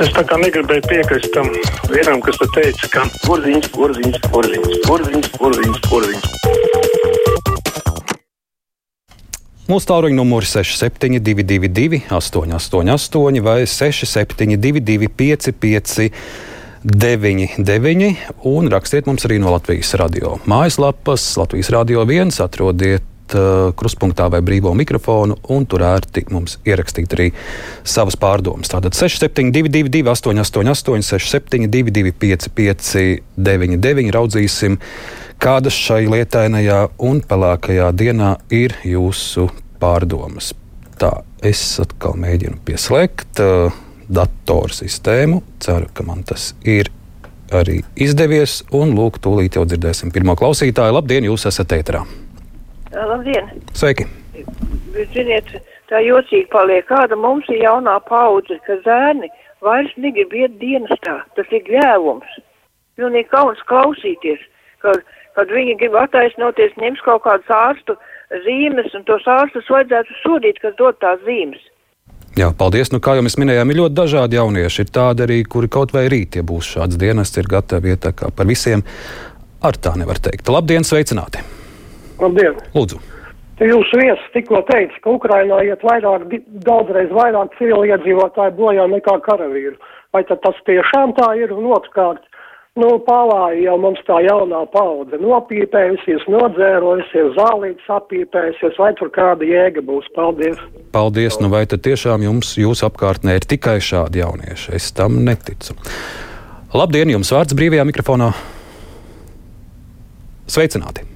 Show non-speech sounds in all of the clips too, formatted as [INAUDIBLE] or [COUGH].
Es tā kā negribēju piekrist tam vienam, kas te teica, ka porziņš, porziņš, porziņš, porziņš, porziņš, porziņš. Mūsu tālruņa numurs 6722, 888, vai 672, 555, 99, un rakstiet mums arī no Latvijas radio mājaslapas, Latvijas radio viens, atrodiet uh, kruspunktā vai brīvo mikrofonu, un tur ērti mums ierakstīt arī savas pārdomas. Tātad 6722, 888, 672, 559, raudzīsim, kādas šai lietainajā un pelēkajā dienā ir jūsu pārdomas. Tā, es atkal mēģinu pieslēgt uh, datorsistēmu. Ceru, ka man tas ir arī izdevies. Un, lūk, tūlīt jau dzirdēsim pirmo klausītāju. Labdien, jūs esat ēterā! Labdien! Sveiki! Ziniet, tā jocīgi paliek, kāda mums ir jaunā paudze, ka zēni vairs negrib iet dienestā. Tas ir gļēvums. Pilnīgi kauns klausīties, kad, kad viņi grib attaisnoties, ņems kaut kādus ārstu zīmes, un tos ārstus vajadzētu sodīt, kas dod tās zīmes. Jā, paldies. Nu, kā jau mēs minējām, ir ļoti dažādi jaunieši. Ir tādi arī, kuri kaut vai rīt, ja būs šāds dienas, ir gatavi iet par visiem. Ar tā nevar teikt. Labdien, sveicināti! Labdien! Lūdzu! Jūsu viesis tikko teica, ka Ukrainā iet vairāk, daudzreiz vairāk civiliedzīvotāju bojā nekā karavīru. Vai tas tiešām tā ir? Un otrkārt, Nu, pāvāji jau mums tā jaunā paudze nopīpējusies, nodzērojusies, zālītes apīpējusies, vai tur kāda jēga būs. Paldies! Paldies! Nu vai tad tiešām jums, jūsu apkārtnē ir tikai šādi jaunieši? Es tam neticu. Labdien, jums vārds brīvajā mikrofonā. Sveicināti!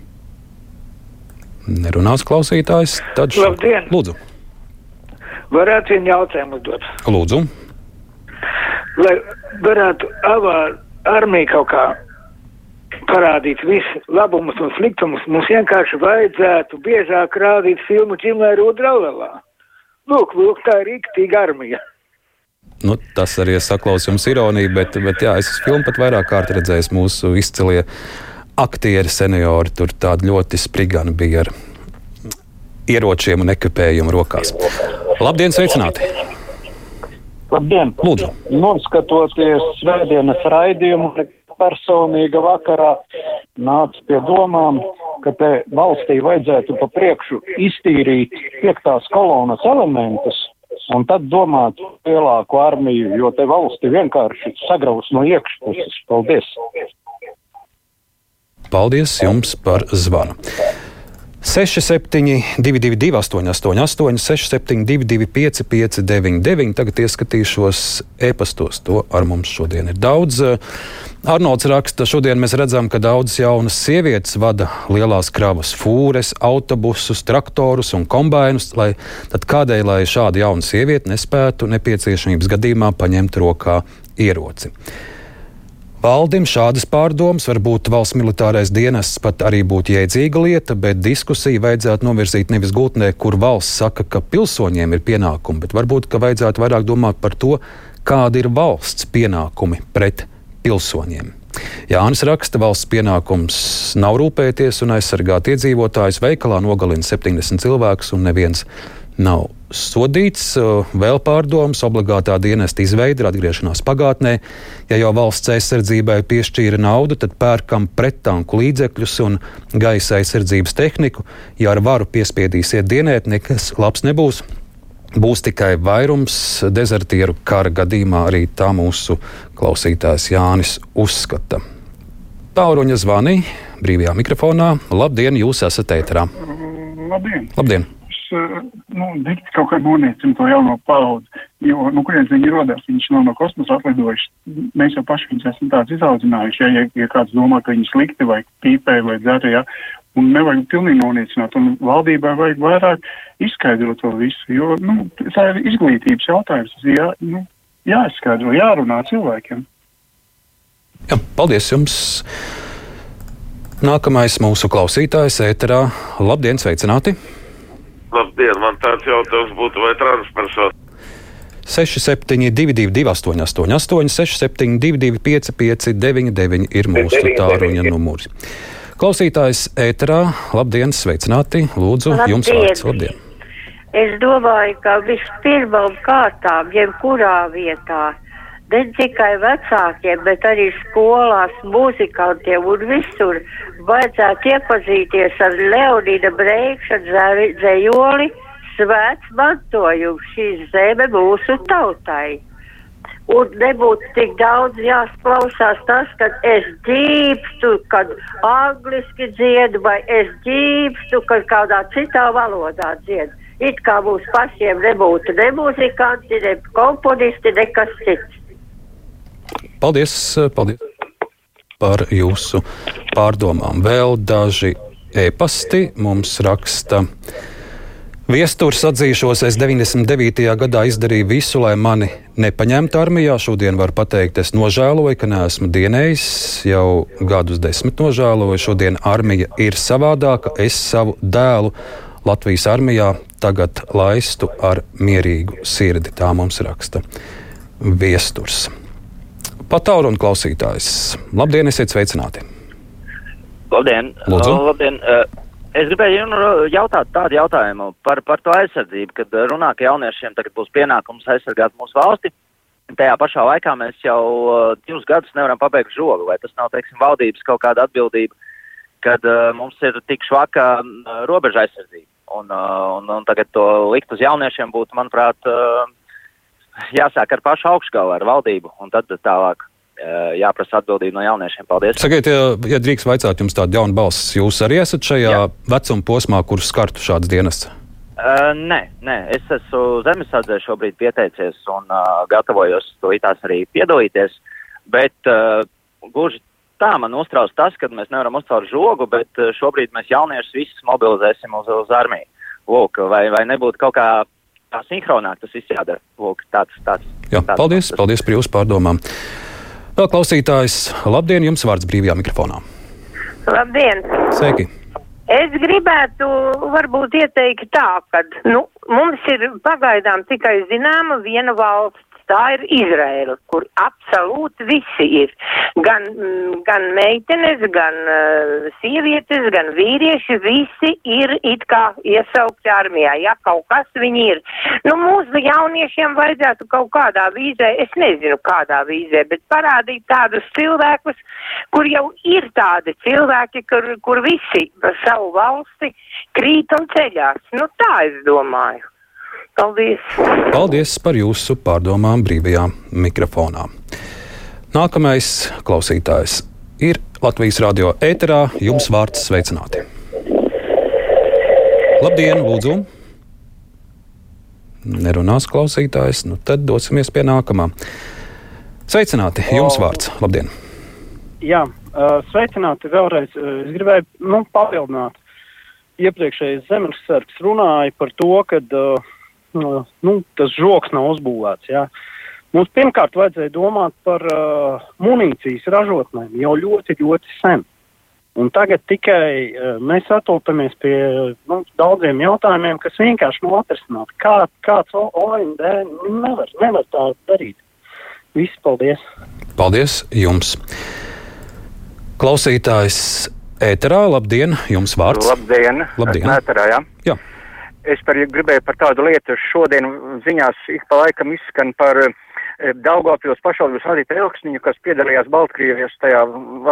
Nerunās klausītājs. Tad šo... Labdien! Lūdzu! Varētu vienu jautājumu uzdot? Lūdzu! Lai varētu avāt armija kaut kā parādīt visus labumus un sliktumus, mums vienkārši vajadzētu biežāk rādīt filmu Džimlēru Udraulavā. Lūk, lūk, tā ir rīktīga armija. Nu, tas arī es saklausu jums ironiju, bet, bet jā, es esmu filmu pat vairāk kārt redzējis mūsu izcilie aktieri, seniori. Tur tādi ļoti sprigani bija ar ieročiem un ekipējumu rokās. Labdien, sveicināti! Labdien! Lūdzu! Noskatoties svētdienas raidījumu, personīga vakarā nāca pie domām, ka te valstī vajadzētu pa priekšu iztīrīt piektās kolonas elementus un tad domāt lielāku armiju, jo te valsti vienkārši sagraus no iekšpuses. Paldies! Paldies jums par zvanu! 6722, 888, 672, 559, tagad ieskatīšos e-pastos. To ar mums šodien ir daudz. Arnolds raksta, šodien mēs redzam, ka daudzas jaunas sievietes vada lielās kravas fūres, autobusus, traktorus un kombainus. Lai, tad kādēļ, lai šāda jauna sieviete nespētu nepieciešamības gadījumā paņemt rokā ieroci? Valdim šādas pārdomas, varbūt valsts militārais dienests pat arī būtu jēdzīga lieta, bet diskusiju vajadzētu novirzīt nevis gultnē, kur valsts saka, ka pilsoņiem ir pienākumi, bet varbūt vajadzētu vairāk domāt par to, kādi ir valsts pienākumi pret pilsoņiem. Jānis raksta, valsts pienākums nav rūpēties un aizsargāt iedzīvotājus. Veikalā nogalina 70 cilvēkus un neviens nav sodīts. Vēl pārdomas, obligātā dienesta izveide ir atgriešanās pagātnē. Ja jau valsts aizsardzībai piešķīra naudu, tad pērkam prettanku līdzekļus un gaisa aizsardzības tehniku. Ja ar varu piespiedīsiet dienēt, nekas labs nebūs. Būs tikai vairums dezertieru kara gadījumā, arī tā mūsu klausītājs Jānis uzskata. Tauruņa zvani brīvajā mikrofonā. Labdien, jūs esat ēterā! Labdien! Labdien nu, dikti kaut kā noniecina to jauno paudzi. Jo, nu, kurienes viņi rodas, viņš nav no kosmosa atlidojuši. Mēs jau paši viņus esam tāds izaudzinājuši, ja, ja, ja kāds domā, ka viņi slikti vai pīpē vai dzēra, ja, un nevajag pilnīgi noniecināt, un valdībai vajag vairāk izskaidrot to visu, jo, nu, tā ir izglītības jautājums, jā, nu, jāizskaidro, jārunā cilvēkiem. Jā, paldies jums! Nākamais mūsu klausītājs ēterā. Labdien, sveicināti! Labdien, man tāds jautājums būtu, vai transpersona 6722, 888, 672, 559, ir mūsu tāruņa numurs. Klausītājs ēterā, labdien, sveicināti! Lūdzu, labdien. jums vārds, labdien! Es domāju, ka vispirmām kārtām, jebkurā vietā, ne tikai vecākiem, bet arī skolās, muzikantiem un visur vajadzētu iepazīties ar Leonīda Breikša dzējoli svēts mantojums šī zeme mūsu tautai. Un nebūtu tik daudz jāsklausās tas, ka es ģīpstu, kad angliski dziedu, vai es ģīpstu, kad kādā citā valodā dziedu. It kā mums pašiem nebūtu ne muzikanti, ne komponisti, nekas cits. Paldies, paldies par jūsu pārdomām. Vēl daži e-pasti mums raksta. Viesturs atzīšos, es 99. gadā izdarīju visu, lai mani nepaņemtu armijā. Šodien var pateikt, es nožēloju, ka neesmu dienējis, jau gadus desmit nožēloju. Šodien armija ir savādāka. Es savu dēlu Latvijas armijā tagad laistu ar mierīgu sirdi. Tā mums raksta viesturs. Patālu un klausītājs. Labdien, esiet sveicināti! Labdien! Lūdzu. Labdien. Es gribēju jautāt tādu jautājumu par, par to aizsardzību, kad runā, ka jauniešiem tagad būs pienākums aizsargāt mūsu valsti. Tajā pašā laikā mēs jau divus gadus nevaram pabeigt žogu, vai tas nav, teiksim, valdības kaut kāda atbildība, kad uh, mums ir tik švaka robeža aizsardzība. Un, uh, un, un tagad to likt uz jauniešiem būtu, manuprāt, uh, jāsāk ar pašu augšgalu, ar valdību, un tad tālāk jāprasa atbildība no jauniešiem. Paldies! Sakiet, ja, ja drīkst vaicāt jums tādu jaunu balsi, jūs arī esat šajā Jā. vecuma posmā, kurš skartu šādas dienas? Uh, nē, nē, es esmu zemesardzē šobrīd pieteicies un uh, gatavojos to itās arī piedalīties, bet uh, gluži tā man uztrauc tas, ka mēs nevaram uzcelt žogu, bet uh, šobrīd mēs jauniešus visus mobilizēsim uz, uz armiju. Lūk, vai, vai nebūtu kaut kā tā sinhronāk tas viss jādara? Lūk, tāds, tāds, Jā, tāds paldies, tas. paldies par jūsu pārdomām. Vēl klausītājs, labdien, jums vārds brīvajā mikrofonā. Labdien! Sveiki! Es gribētu varbūt ieteikt tā, ka nu, mums ir pagaidām tikai zināma viena valsts tā ir Izraela, kur absolūti visi ir. Gan, mm, gan meitenes, gan uh, sievietes, gan vīrieši, visi ir it kā iesaukti armijā. Ja kaut kas viņi ir. Nu, mūsu jauniešiem vajadzētu kaut kādā vīzē, es nezinu kādā vīzē, bet parādīt tādus cilvēkus, kur jau ir tādi cilvēki, kur, kur visi savu valsti krīt un ceļās. Nu, tā es domāju. Paldies! Paldies par jūsu pārdomām brīvajā mikrofonā. Nākamais klausītājs ir Latvijas radio ēterā. Jums vārds sveicināti! Labdien, lūdzu! Nerunās klausītājs, nu tad dosimies pie nākamā. Sveicināti! Jums vārds! Labdien! Jā, sveicināti vēlreiz. Es gribēju nu, papildināt. Iepriekšējais zemesargs runāja par to, ka uh, nu, tas žoks nav uzbūvēts. Jā. Mums pirmkārt vajadzēja domāt par uh, munīcijas ražotnēm jau ļoti, ļoti sen. Un tagad tikai uh, mēs atopamies pie nu, daudziem jautājumiem, kas vienkārši nav atrisināti. Kā, kāds OMD nevar, nevar tā darīt. Viss, paldies! Paldies jums! Klausītājs ēterā, labdien, jums vārds! Labdien! Labdien. Ēterā, jā. jā es par, gribēju par tādu lietu. Šodien ziņās ik pa laikam izskan par e, Daugavpils pašvaldības vadītāju Elksniņu, kas piedalījās Baltkrievijas tajā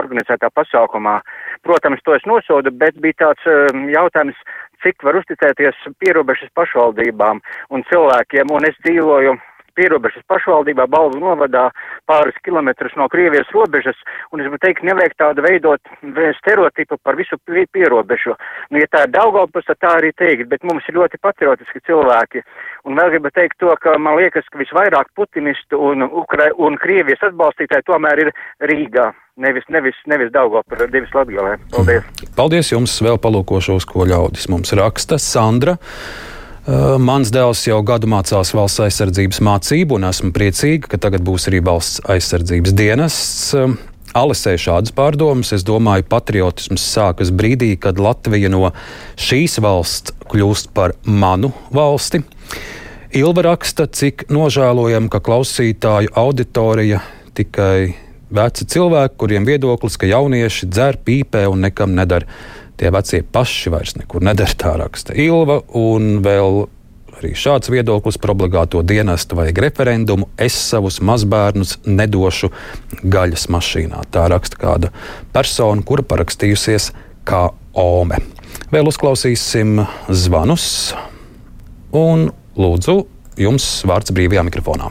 organizētā pasākumā. Protams, to es nosodu, bet bija tāds e, jautājums, cik var uzticēties pierobežas pašvaldībām un cilvēkiem, un es dzīvoju pierobežas pašvaldībā, Balvu novadā, pāris kilometrus no Krievijas robežas, un es gribu teikt, nevajag tādu veidot stereotipu par visu pierobežu. Nu, ja tā ir Daugavpils, tad tā arī teikt, bet mums ir ļoti patriotiski cilvēki. Un vēl gribu teikt to, ka man liekas, ka visvairāk putinistu un, Ukra un Krievijas atbalstītāji tomēr ir Rīgā. Nevis, nevis, nevis Daugavpilsā, nevis Latgalē. Paldies! Paldies jums! Vēl palūkošos, ko ļaudis mums raksta Sandra. Mans dēls jau gadu mācās valsts aizsardzības mācību, un esmu priecīga, ka tagad būs arī valsts aizsardzības dienests. Alisē šādas pārdomas. Es domāju, patriotisms sākas brīdī, kad Latvija no šīs valsts kļūst par manu valsti. Ilva raksta, cik nožēlojam, ka klausītāju auditorija tikai veci cilvēki, kuriem viedoklis, ka jaunieši dzer, pīpē un nekam nedara tie vecie paši vairs nekur nedara tā raksta Ilva un vēl Arī šāds viedoklis par obligāto dienestu vajag referendumu. Es savus mazbērnus nedošu gaļas mašīnā. Tā raksta kāda persona, kura parakstījusies kā Ome. Vēl uzklausīsim zvanus un lūdzu jums vārds brīvajā mikrofonā.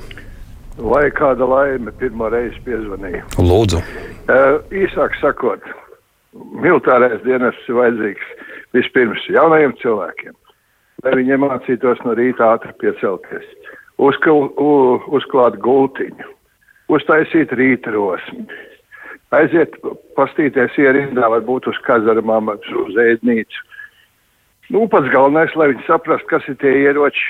Vai kāda laime pirmo reizi piezvanīja? Lūdzu. Uh, īsāk sakot, militārais dienests ir vajadzīgs vispirms jaunajiem cilvēkiem, lai viņi mācītos no rīta ātri piecelties, uzkl, uzklāt gultiņu, uztaisīt rīta rosmi, aiziet pastīties ierindā, varbūt uz kazarmām, uz ēdnīcu. Nu, pats galvenais, lai viņi saprastu, kas ir tie ieroči,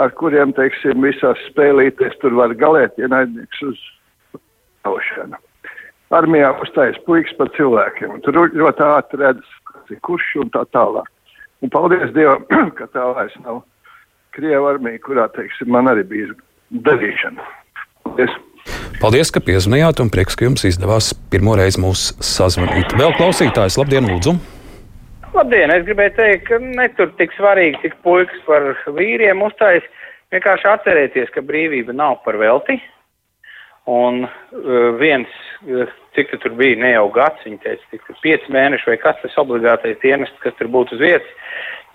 ar kuriem, teiksim, visās spēlīties tur var galēt ienaidnieks uz paušanu. Armijā uzstājas puikas par cilvēkiem, tur ļoti ātri redz, kas ir kurš un tā tālāk. Un paldies Dievam, [CLEARS THROAT] ka tā vairs nav Krieva armija, kurā, teiksim, man arī bija darīšana. Paldies! Paldies, ka piezvanījāt, un prieks, ka jums izdevās pirmo reizi mūs sazvanīt. Vēl klausītājs, labdien, lūdzu! Labdien! Es gribēju teikt, ka netur tik svarīgi, cik puikas par vīriem uzstājas. Vienkārši atcerieties, ka brīvība nav par velti. Un uh, viens, uh, cik tu tur bija, ne jau gads, viņa teica, cik tur pieci mēneši vai kas tas obligātais dienests, kas tur būtu uz vietas,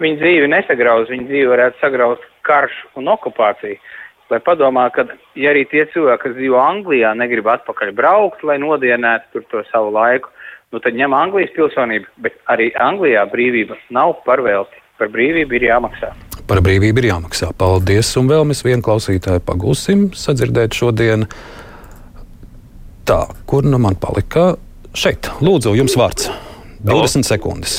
viņa dzīvi nesagrauz, viņa dzīvi varētu sagraut karš un okupācija. Lai padomā, ka, ja arī tie cilvēki, kas dzīvo Anglijā, negrib atpakaļ braukt, lai nodienētu tur to savu laiku, nu tad ņem Anglijas pilsonību, bet arī Anglijā brīvība nav par velti. Par brīvību ir jāmaksā. Par brīvību ir jāmaksā. Paldies, un vēl mēs vienu klausītāju pagūsim sadzirdēt šodien. Tā, kur nu man palika? Šeit, lūdzu, jums vārds. 20 no. sekundes.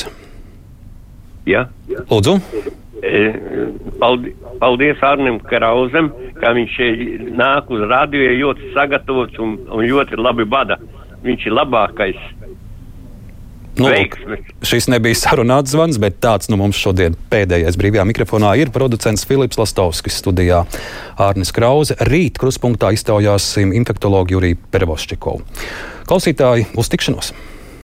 Ja. Lūdzu. Paldies, paldies Arnim Krausam, ka viņš nāk uz radio ļoti sagatavots un, un ļoti labi bada. Viņš ir labākais. Nu, šis nebija sarunāts zvans, bet tāds nu, mums šodien pēdējais brīvajā mikrofonā ir producents Filips Lastovskis studijā Ārnis Krause. Rīt kruspunktā iztaujāsim infektologu Juriju Pervoščikovu. Klausītāji, uz tikšanos!